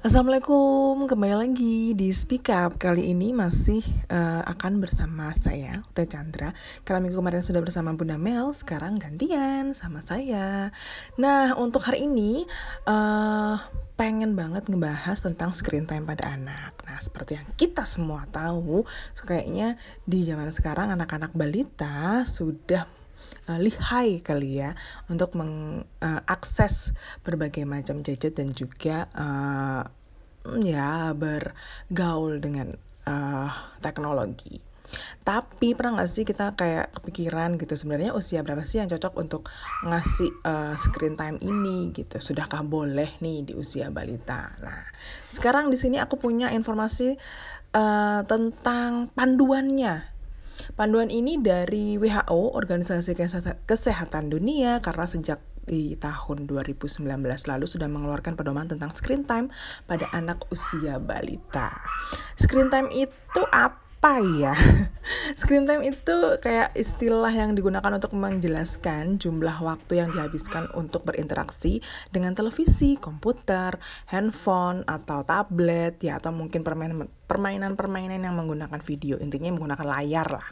Assalamualaikum, kembali lagi di Speak Up. Kali ini masih uh, akan bersama saya, Teh Chandra. Karena minggu kemarin sudah bersama Bunda Mel, sekarang gantian sama saya. Nah, untuk hari ini uh, pengen banget ngebahas tentang screen time pada anak. Nah, seperti yang kita semua tahu Kayaknya di zaman sekarang anak-anak balita sudah uh, lihai kali ya untuk mengakses uh, berbagai macam gadget dan juga uh, ya bergaul dengan uh, teknologi. Tapi pernah gak sih kita kayak kepikiran gitu sebenarnya usia berapa sih yang cocok untuk ngasih uh, screen time ini gitu? Sudahkah boleh nih di usia balita? Nah, sekarang di sini aku punya informasi uh, tentang panduannya Panduan ini dari WHO, Organisasi Kesehatan Dunia, karena sejak di tahun 2019 lalu sudah mengeluarkan pedoman tentang screen time pada anak usia balita. Screen time itu apa ya? Screen time itu kayak istilah yang digunakan untuk menjelaskan jumlah waktu yang dihabiskan untuk berinteraksi dengan televisi, komputer, handphone atau tablet ya atau mungkin permainan permainan-permainan yang menggunakan video. Intinya menggunakan layar lah.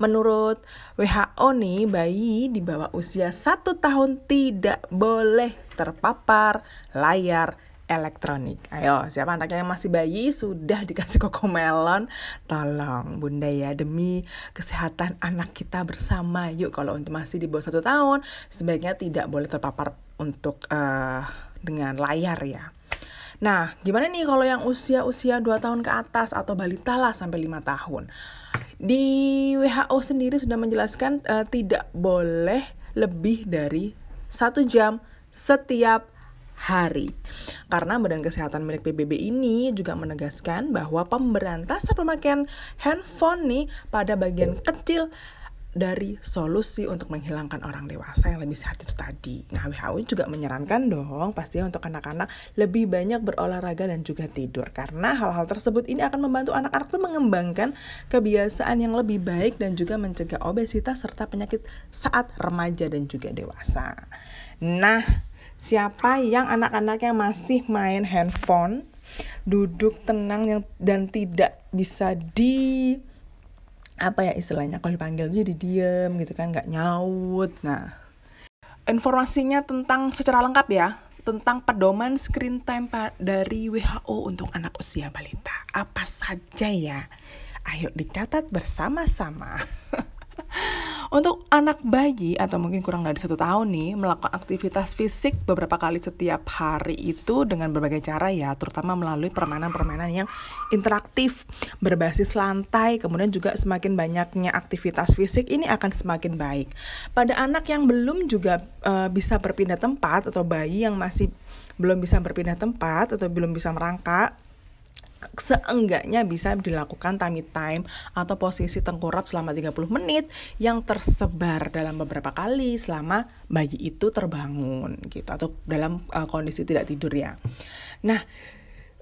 Menurut WHO nih, bayi di bawah usia satu tahun tidak boleh terpapar layar elektronik. Ayo, siapa anaknya yang masih bayi sudah dikasih kokomelon? Tolong bunda ya demi kesehatan anak kita bersama. Yuk kalau untuk masih di bawah satu tahun sebaiknya tidak boleh terpapar untuk uh, dengan layar ya. Nah, gimana nih kalau yang usia-usia 2 tahun ke atas atau balita lah sampai 5 tahun? Di WHO sendiri sudah menjelaskan uh, tidak boleh lebih dari satu jam setiap hari. Karena Badan Kesehatan milik PBB ini juga menegaskan bahwa pemberantasan pemakaian handphone nih pada bagian kecil dari solusi untuk menghilangkan orang dewasa yang lebih sehat itu tadi. Nah, WHO juga menyarankan dong pastinya untuk anak-anak lebih banyak berolahraga dan juga tidur karena hal-hal tersebut ini akan membantu anak-anak tuh mengembangkan kebiasaan yang lebih baik dan juga mencegah obesitas serta penyakit saat remaja dan juga dewasa. Nah, siapa yang anak-anak yang masih main handphone, duduk tenang yang dan tidak bisa di apa ya istilahnya kalau dipanggil jadi diem gitu kan nggak nyaut. Nah informasinya tentang secara lengkap ya tentang pedoman screen time dari WHO untuk anak usia balita. Apa saja ya? Ayo dicatat bersama-sama Untuk anak bayi atau mungkin kurang dari satu tahun nih melakukan aktivitas fisik beberapa kali setiap hari itu dengan berbagai cara ya, terutama melalui permainan-permainan yang interaktif berbasis lantai, kemudian juga semakin banyaknya aktivitas fisik ini akan semakin baik. Pada anak yang belum juga uh, bisa berpindah tempat atau bayi yang masih belum bisa berpindah tempat atau belum bisa merangkak seenggaknya bisa dilakukan tummy time atau posisi tengkurap selama 30 menit yang tersebar dalam beberapa kali selama bayi itu terbangun gitu atau dalam uh, kondisi tidak tidur ya. Nah,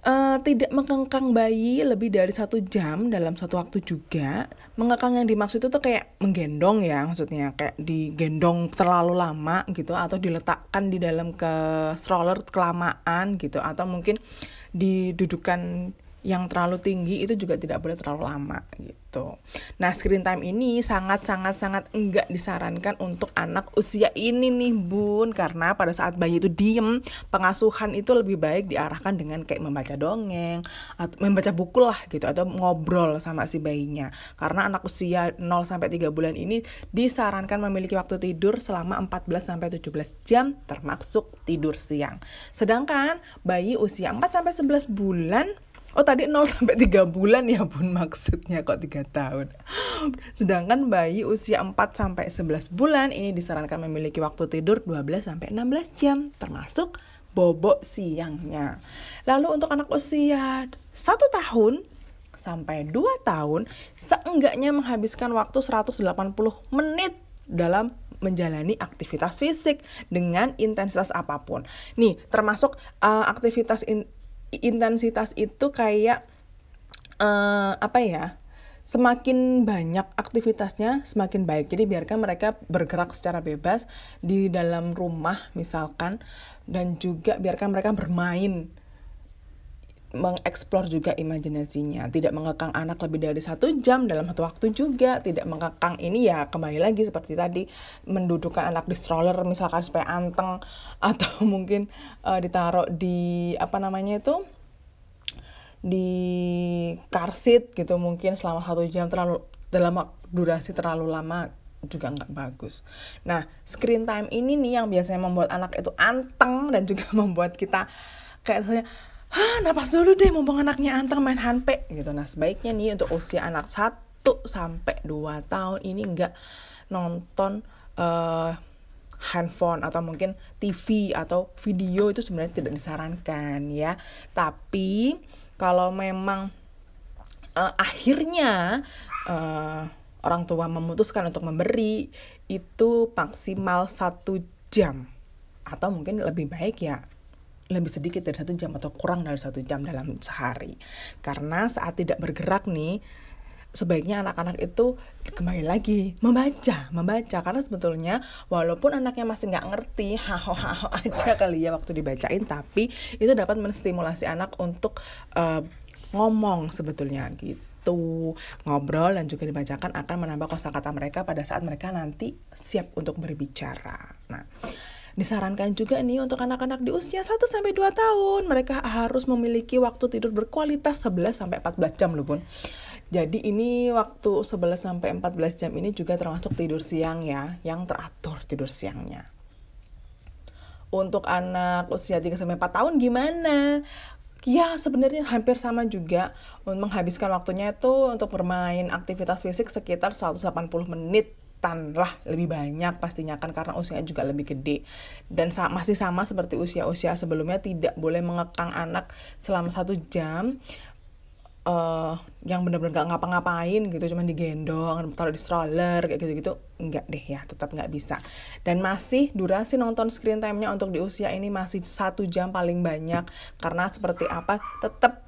uh, tidak mengengkang bayi lebih dari satu jam dalam satu waktu juga mengengkang yang dimaksud itu tuh kayak menggendong ya maksudnya kayak digendong terlalu lama gitu atau diletakkan di dalam ke stroller kelamaan gitu atau mungkin didudukan yang terlalu tinggi itu juga tidak boleh terlalu lama gitu. Nah, screen time ini sangat sangat sangat enggak disarankan untuk anak usia ini nih, Bun, karena pada saat bayi itu diem, pengasuhan itu lebih baik diarahkan dengan kayak membaca dongeng atau membaca buku lah gitu atau ngobrol sama si bayinya. Karena anak usia 0 sampai 3 bulan ini disarankan memiliki waktu tidur selama 14 sampai 17 jam termasuk tidur siang. Sedangkan bayi usia 4 sampai 11 bulan Oh tadi 0 sampai 3 bulan ya bun maksudnya kok 3 tahun. Sedangkan bayi usia 4 sampai 11 bulan ini disarankan memiliki waktu tidur 12 sampai 16 jam termasuk bobok siangnya. Lalu untuk anak usia 1 tahun sampai 2 tahun seenggaknya menghabiskan waktu 180 menit dalam menjalani aktivitas fisik dengan intensitas apa pun. Nih, termasuk uh, aktivitas in, intensitas itu kayak uh, apa ya semakin banyak aktivitasnya semakin baik. Jadi biarkan mereka bergerak secara bebas di dalam rumah misalkan dan juga biarkan mereka bermain mengeksplor juga imajinasinya, tidak mengekang anak lebih dari satu jam dalam satu waktu juga, tidak mengekang ini ya kembali lagi seperti tadi mendudukkan anak di stroller misalkan supaya anteng atau mungkin uh, ditaruh di apa namanya itu di car seat gitu mungkin selama satu jam terlalu dalam durasi terlalu lama juga nggak bagus. Nah, screen time ini nih yang biasanya membuat anak itu anteng dan juga membuat kita kayak Hah, napas dulu deh mumpung anaknya anteng main handpe gitu. Nah, sebaiknya nih untuk usia anak 1 sampai 2 tahun ini nggak nonton uh, handphone atau mungkin TV atau video itu sebenarnya tidak disarankan ya. Tapi kalau memang uh, akhirnya uh, orang tua memutuskan untuk memberi itu maksimal satu jam atau mungkin lebih baik ya lebih sedikit dari satu jam atau kurang dari satu jam dalam sehari. Karena saat tidak bergerak nih sebaiknya anak-anak itu kembali lagi membaca membaca. Karena sebetulnya walaupun anaknya masih nggak ngerti haho-haho aja kali ya waktu dibacain tapi itu dapat menstimulasi anak untuk uh, ngomong sebetulnya gitu. Ngobrol dan juga dibacakan akan menambah kosakata mereka pada saat mereka nanti siap untuk berbicara. Nah Disarankan juga nih untuk anak-anak di usia 1 sampai 2 tahun, mereka harus memiliki waktu tidur berkualitas 11 sampai 14 jam loh, Bun. Jadi ini waktu 11 sampai 14 jam ini juga termasuk tidur siang ya, yang teratur tidur siangnya. Untuk anak usia 3 sampai 4 tahun gimana? Ya sebenarnya hampir sama juga menghabiskan waktunya itu untuk bermain aktivitas fisik sekitar 180 menit tan lah lebih banyak pastinya kan karena usianya juga lebih gede. Dan sa masih sama seperti usia-usia sebelumnya tidak boleh mengekang anak selama satu jam uh, yang benar-benar gak ngapa-ngapain gitu cuma digendong taruh di stroller kayak gitu-gitu enggak deh ya tetap nggak bisa. Dan masih durasi nonton screen time-nya untuk di usia ini masih satu jam paling banyak karena seperti apa tetap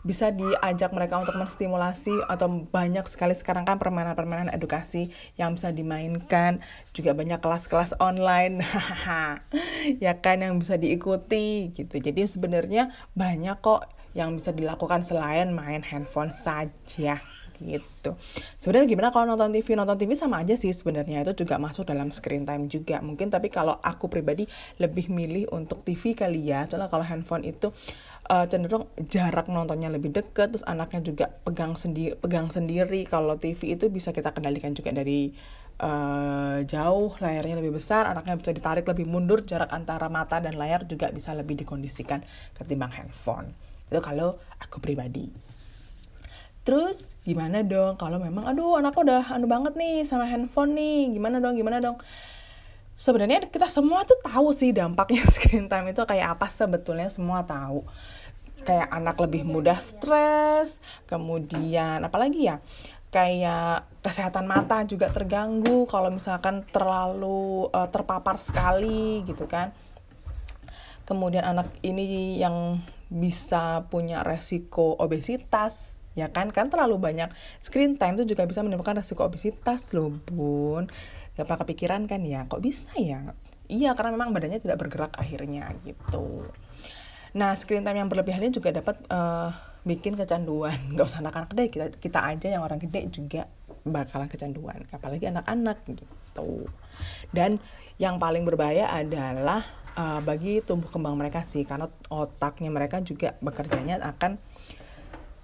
bisa diajak mereka untuk menstimulasi atau banyak sekali sekarang kan permainan-permainan edukasi yang bisa dimainkan juga banyak kelas-kelas online ya kan yang bisa diikuti gitu jadi sebenarnya banyak kok yang bisa dilakukan selain main handphone saja gitu. Sebenarnya gimana kalau nonton TV? Nonton TV sama aja sih sebenarnya itu juga masuk dalam screen time juga. Mungkin tapi kalau aku pribadi lebih milih untuk TV kali ya. Soalnya kalau handphone itu uh, cenderung jarak nontonnya lebih deket terus anaknya juga pegang sendiri pegang sendiri. Kalau TV itu bisa kita kendalikan juga dari uh, jauh layarnya lebih besar anaknya bisa ditarik lebih mundur jarak antara mata dan layar juga bisa lebih dikondisikan ketimbang handphone. Itu kalau aku pribadi. Terus gimana dong? Kalau memang aduh anak udah anu banget nih sama handphone nih gimana dong gimana dong? Sebenarnya kita semua tuh tahu sih dampaknya screen time itu kayak apa. Sebetulnya semua tahu kayak anak lebih mudah stres, kemudian apalagi ya kayak kesehatan mata juga terganggu kalau misalkan terlalu uh, terpapar sekali gitu kan. Kemudian anak ini yang bisa punya resiko obesitas ya kan? Kan terlalu banyak screen time itu juga bisa menimbulkan resiko obesitas loh bun. Gak pernah kepikiran kan ya kok bisa ya? Iya karena memang badannya tidak bergerak akhirnya gitu Nah, screen time yang berlebihan ini juga dapat uh, bikin kecanduan. Gak usah anak-anak gede, kita, kita aja yang orang gede juga bakalan kecanduan. Apalagi anak-anak gitu. Dan yang paling berbahaya adalah uh, bagi tumbuh kembang mereka sih. Karena otaknya mereka juga bekerjanya akan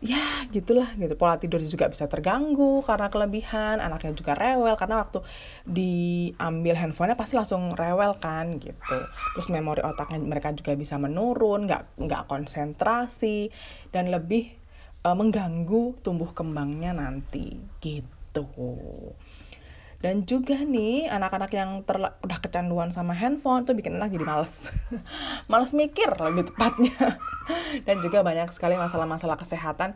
ya gitulah gitu. Pola tidur juga bisa terganggu karena kelebihan anaknya juga rewel karena waktu diambil handphonenya pasti langsung rewel kan gitu. Terus memori otaknya mereka juga bisa menurun nggak nggak konsentrasi dan lebih uh, mengganggu tumbuh kembangnya nanti gitu. Dan juga nih anak-anak yang terla udah kecanduan sama handphone tuh bikin anak jadi males. Males mikir lebih tepatnya dan juga banyak sekali masalah-masalah kesehatan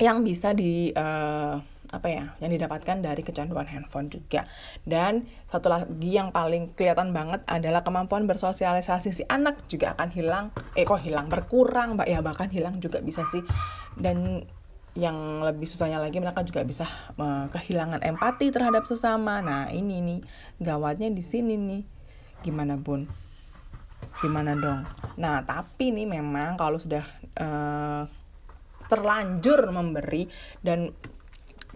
yang bisa di uh, apa ya yang didapatkan dari kecanduan handphone juga dan satu lagi yang paling kelihatan banget adalah kemampuan bersosialisasi si anak juga akan hilang eh kok hilang berkurang mbak ya bahkan hilang juga bisa sih dan yang lebih susahnya lagi mereka juga bisa uh, kehilangan empati terhadap sesama. Nah, ini nih gawatnya di sini nih. Gimana, Bun? Gimana dong? Nah tapi nih memang kalau sudah uh, terlanjur memberi dan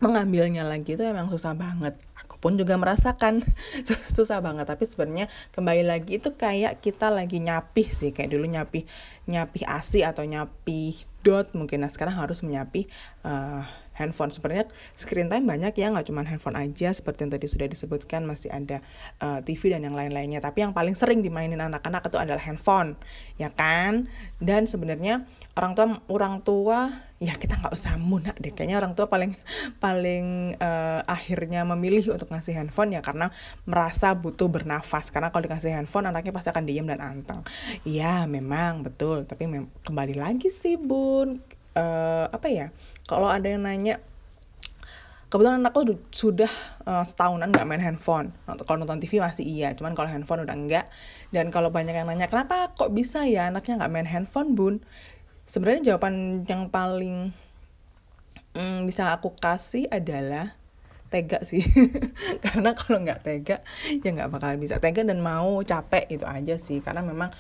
mengambilnya lagi itu emang susah banget. Aku pun juga merasakan susah banget. Tapi sebenarnya kembali lagi itu kayak kita lagi nyapih sih. Kayak dulu nyapih nyapih asi atau nyapih dot mungkin. Nah sekarang harus menyapih uh, handphone. Sebenarnya screen time banyak ya, nggak cuma handphone aja seperti yang tadi sudah disebutkan masih ada uh, eh, TV dan yang lain-lainnya. Tapi yang paling sering dimainin anak-anak itu adalah handphone, ya kan? Dan sebenarnya orang tua orang tua ya kita nggak usah munak deh kayaknya orang tua paling paling uh, akhirnya memilih untuk ngasih handphone ya karena merasa butuh bernafas karena kalau dikasih handphone anaknya pasti akan diem dan anteng ya memang betul tapi mem kembali lagi sih bun uh, apa ya kalau ada yang nanya kebetulan anakku sudah uh, setahunan nggak main handphone. Kalau nonton TV masih iya cuman kalau handphone udah enggak dan kalau banyak yang nanya kenapa kok bisa ya anaknya nggak main handphone bun? Sebenarnya jawaban yang paling mm, bisa aku kasih adalah tega sih. Karena kalau nggak tega ya nggak bakal bisa tega dan mau capek itu aja sih. Karena memang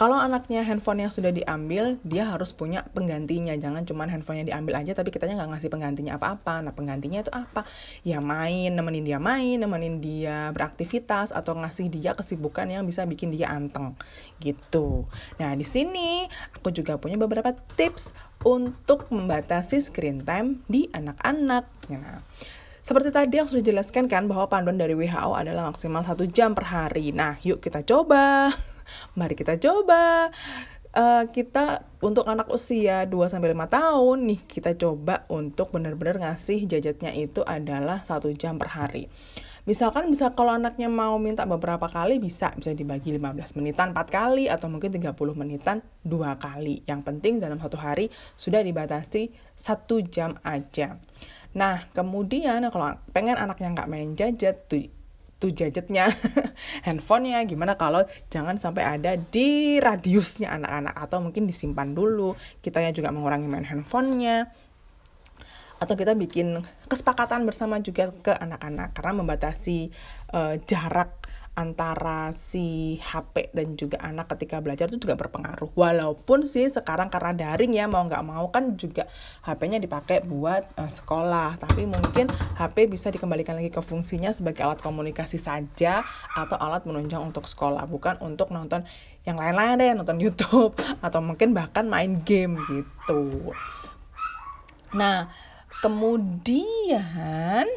kalau anaknya handphonenya sudah diambil, dia harus punya penggantinya. Jangan cuma handphonenya diambil aja, tapi kitanya nggak ngasih penggantinya apa-apa. Nah, penggantinya itu apa? Ya main, nemenin dia main, nemenin dia beraktivitas, atau ngasih dia kesibukan yang bisa bikin dia anteng. Gitu. Nah, di sini aku juga punya beberapa tips untuk membatasi screen time di anak-anak. Nah, seperti tadi yang sudah dijelaskan kan bahwa panduan dari WHO adalah maksimal satu jam per hari. Nah, yuk kita coba. Mari kita coba. Uh, kita untuk anak usia 2 sampai 5 tahun nih kita coba untuk benar-benar ngasih jajetnya itu adalah satu jam per hari. Misalkan bisa kalau anaknya mau minta beberapa kali bisa bisa dibagi 15 menitan 4 kali atau mungkin 30 menitan dua kali. Yang penting dalam satu hari sudah dibatasi satu jam aja. Nah, kemudian kalau pengen anaknya nggak main jajet tuh gadgetnya handphonenya gimana kalau jangan sampai ada di radiusnya anak-anak atau mungkin disimpan dulu kitanya juga mengurangi main handphonenya. Atau kita bikin kesepakatan bersama juga ke anak-anak karena membatasi uh, jarak antara si HP dan juga anak ketika belajar itu juga berpengaruh. Walaupun sih sekarang karena daring ya mau nggak mau kan juga HP-nya dipakai buat uh, sekolah. Tapi mungkin HP bisa dikembalikan lagi ke fungsinya sebagai alat komunikasi saja atau alat menunjang untuk sekolah, bukan untuk nonton yang lain-lain deh, nonton YouTube atau mungkin bahkan main game gitu. Nah, kemudian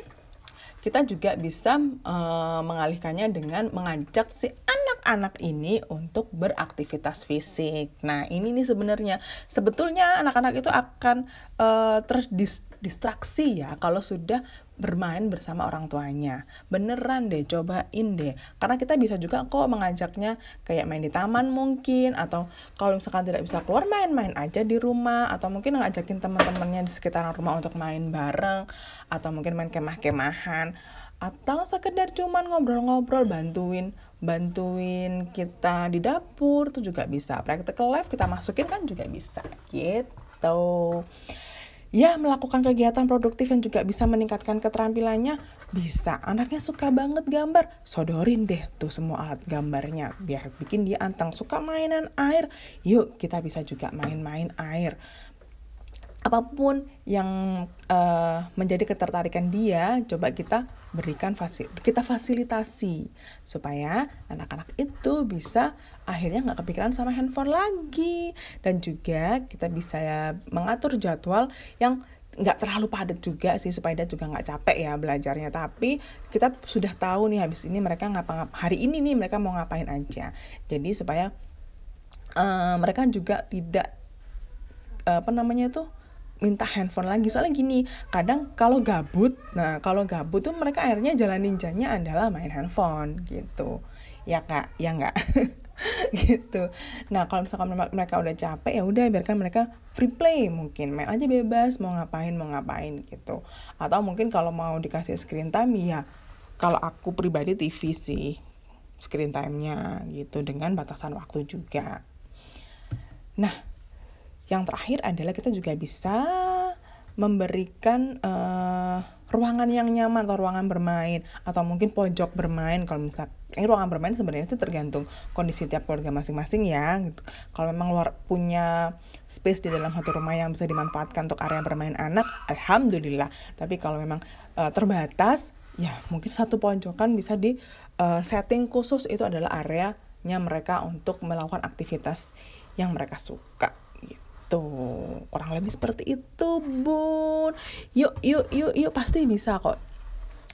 kita juga bisa uh, mengalihkannya dengan mengajak si anak-anak ini untuk beraktivitas fisik. Nah, ini nih sebenarnya sebetulnya anak-anak itu akan uh, terdistraksi ya kalau sudah bermain bersama orang tuanya. Beneran deh, cobain deh. Karena kita bisa juga kok mengajaknya kayak main di taman mungkin atau kalau misalkan tidak bisa keluar main-main aja di rumah atau mungkin ngajakin teman-temannya di sekitaran rumah untuk main bareng atau mungkin main kemah-kemahan atau sekedar cuman ngobrol-ngobrol bantuin bantuin kita di dapur tuh juga bisa practical life kita masukin kan juga bisa gitu ya melakukan kegiatan produktif yang juga bisa meningkatkan keterampilannya. Bisa. Anaknya suka banget gambar. Sodorin deh tuh semua alat gambarnya biar bikin dia anteng. Suka mainan air. Yuk kita bisa juga main-main air. Apa pun yang uh, menjadi ketertarikan dia coba kita berikan fasil kita fasilitasi supaya anak-anak itu bisa akhirnya nggak kepikiran sama handphone lagi. Dan juga kita bisa ya mengatur jadwal yang nggak terlalu padat juga sih supaya dia juga nggak capek ya belajarnya. Tapi kita sudah tahu nih habis ini mereka ngapa hari ini nih mereka mau ngapain aja. Jadi supaya uh, mereka juga tidak uh, apa namanya tuh minta handphone lagi. Soalnya gini kadang kalau gabut nah kalau gabut tuh mereka akhirnya jalan ninjanya adalah main handphone gitu. Ya kak? Ya nggak gitu. Nah kalau misalkan mereka udah capek ya udah biarkan mereka free play mungkin. Main aja bebas mau ngapain mau ngapain gitu. Atau mungkin kalau mau dikasih screen time ya kalau aku pribadi TV sih screen time-nya gitu dengan batasan waktu juga. Nah yang terakhir adalah kita juga bisa memberikan uh, ruangan yang nyaman atau ruangan bermain atau mungkin pojok bermain kalau misal ini ruangan bermain sebenarnya sih tergantung kondisi tiap keluarga masing-masing ya gitu. Kalau memang luar punya space di dalam satu rumah yang bisa dimanfaatkan untuk area bermain anak, alhamdulillah. Tapi kalau memang uh, terbatas, ya mungkin satu pojokan bisa di uh, setting khusus itu adalah areanya mereka untuk melakukan aktivitas yang mereka suka gitu orang lebih seperti itu bun yuk yuk yuk yuk pasti bisa kok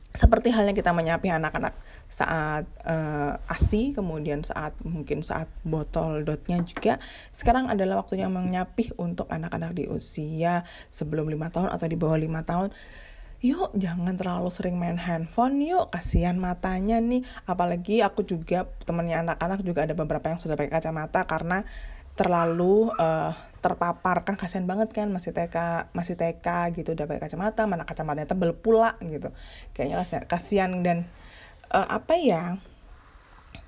seperti halnya kita menyapi anak-anak saat uh, ASI, kemudian saat mungkin saat botol dotnya juga. Sekarang adalah waktunya menyapih untuk anak-anak di usia sebelum lima tahun atau di bawah lima tahun. Yuk, jangan terlalu sering main handphone yuk, kasihan matanya nih. Apalagi aku juga temennya anak-anak juga ada beberapa yang sudah pakai kacamata karena terlalu uh, terpapar. Kan kasihan banget kan masih TK masih TK gitu udah pakai kacamata mana kacamatanya tebel pula gitu. Kayaknya kasihan, kasihan dan uh, apa ya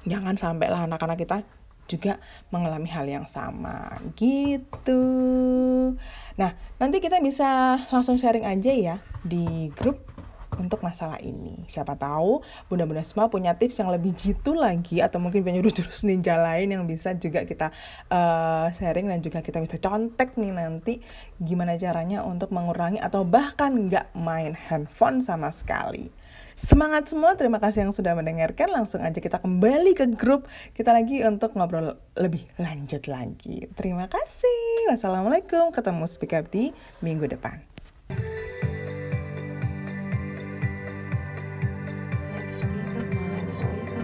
jangan sampai lah anak-anak kita juga mengalami hal yang sama gitu. Nah nanti kita bisa langsung sharing aja ya di grup untuk masalah ini. Siapa tahu bunda-bunda semua punya tips yang lebih jitu lagi atau mungkin punya jurus ninja lain yang bisa juga kita uh, sharing dan juga kita bisa contek nih nanti gimana caranya untuk mengurangi atau bahkan nggak main handphone sama sekali. Semangat semua, terima kasih yang sudah mendengarkan. Langsung aja kita kembali ke grup kita lagi untuk ngobrol lebih lanjut lagi. Terima kasih. Wassalamualaikum. Ketemu Speak Up di minggu depan. speak of mine, speak of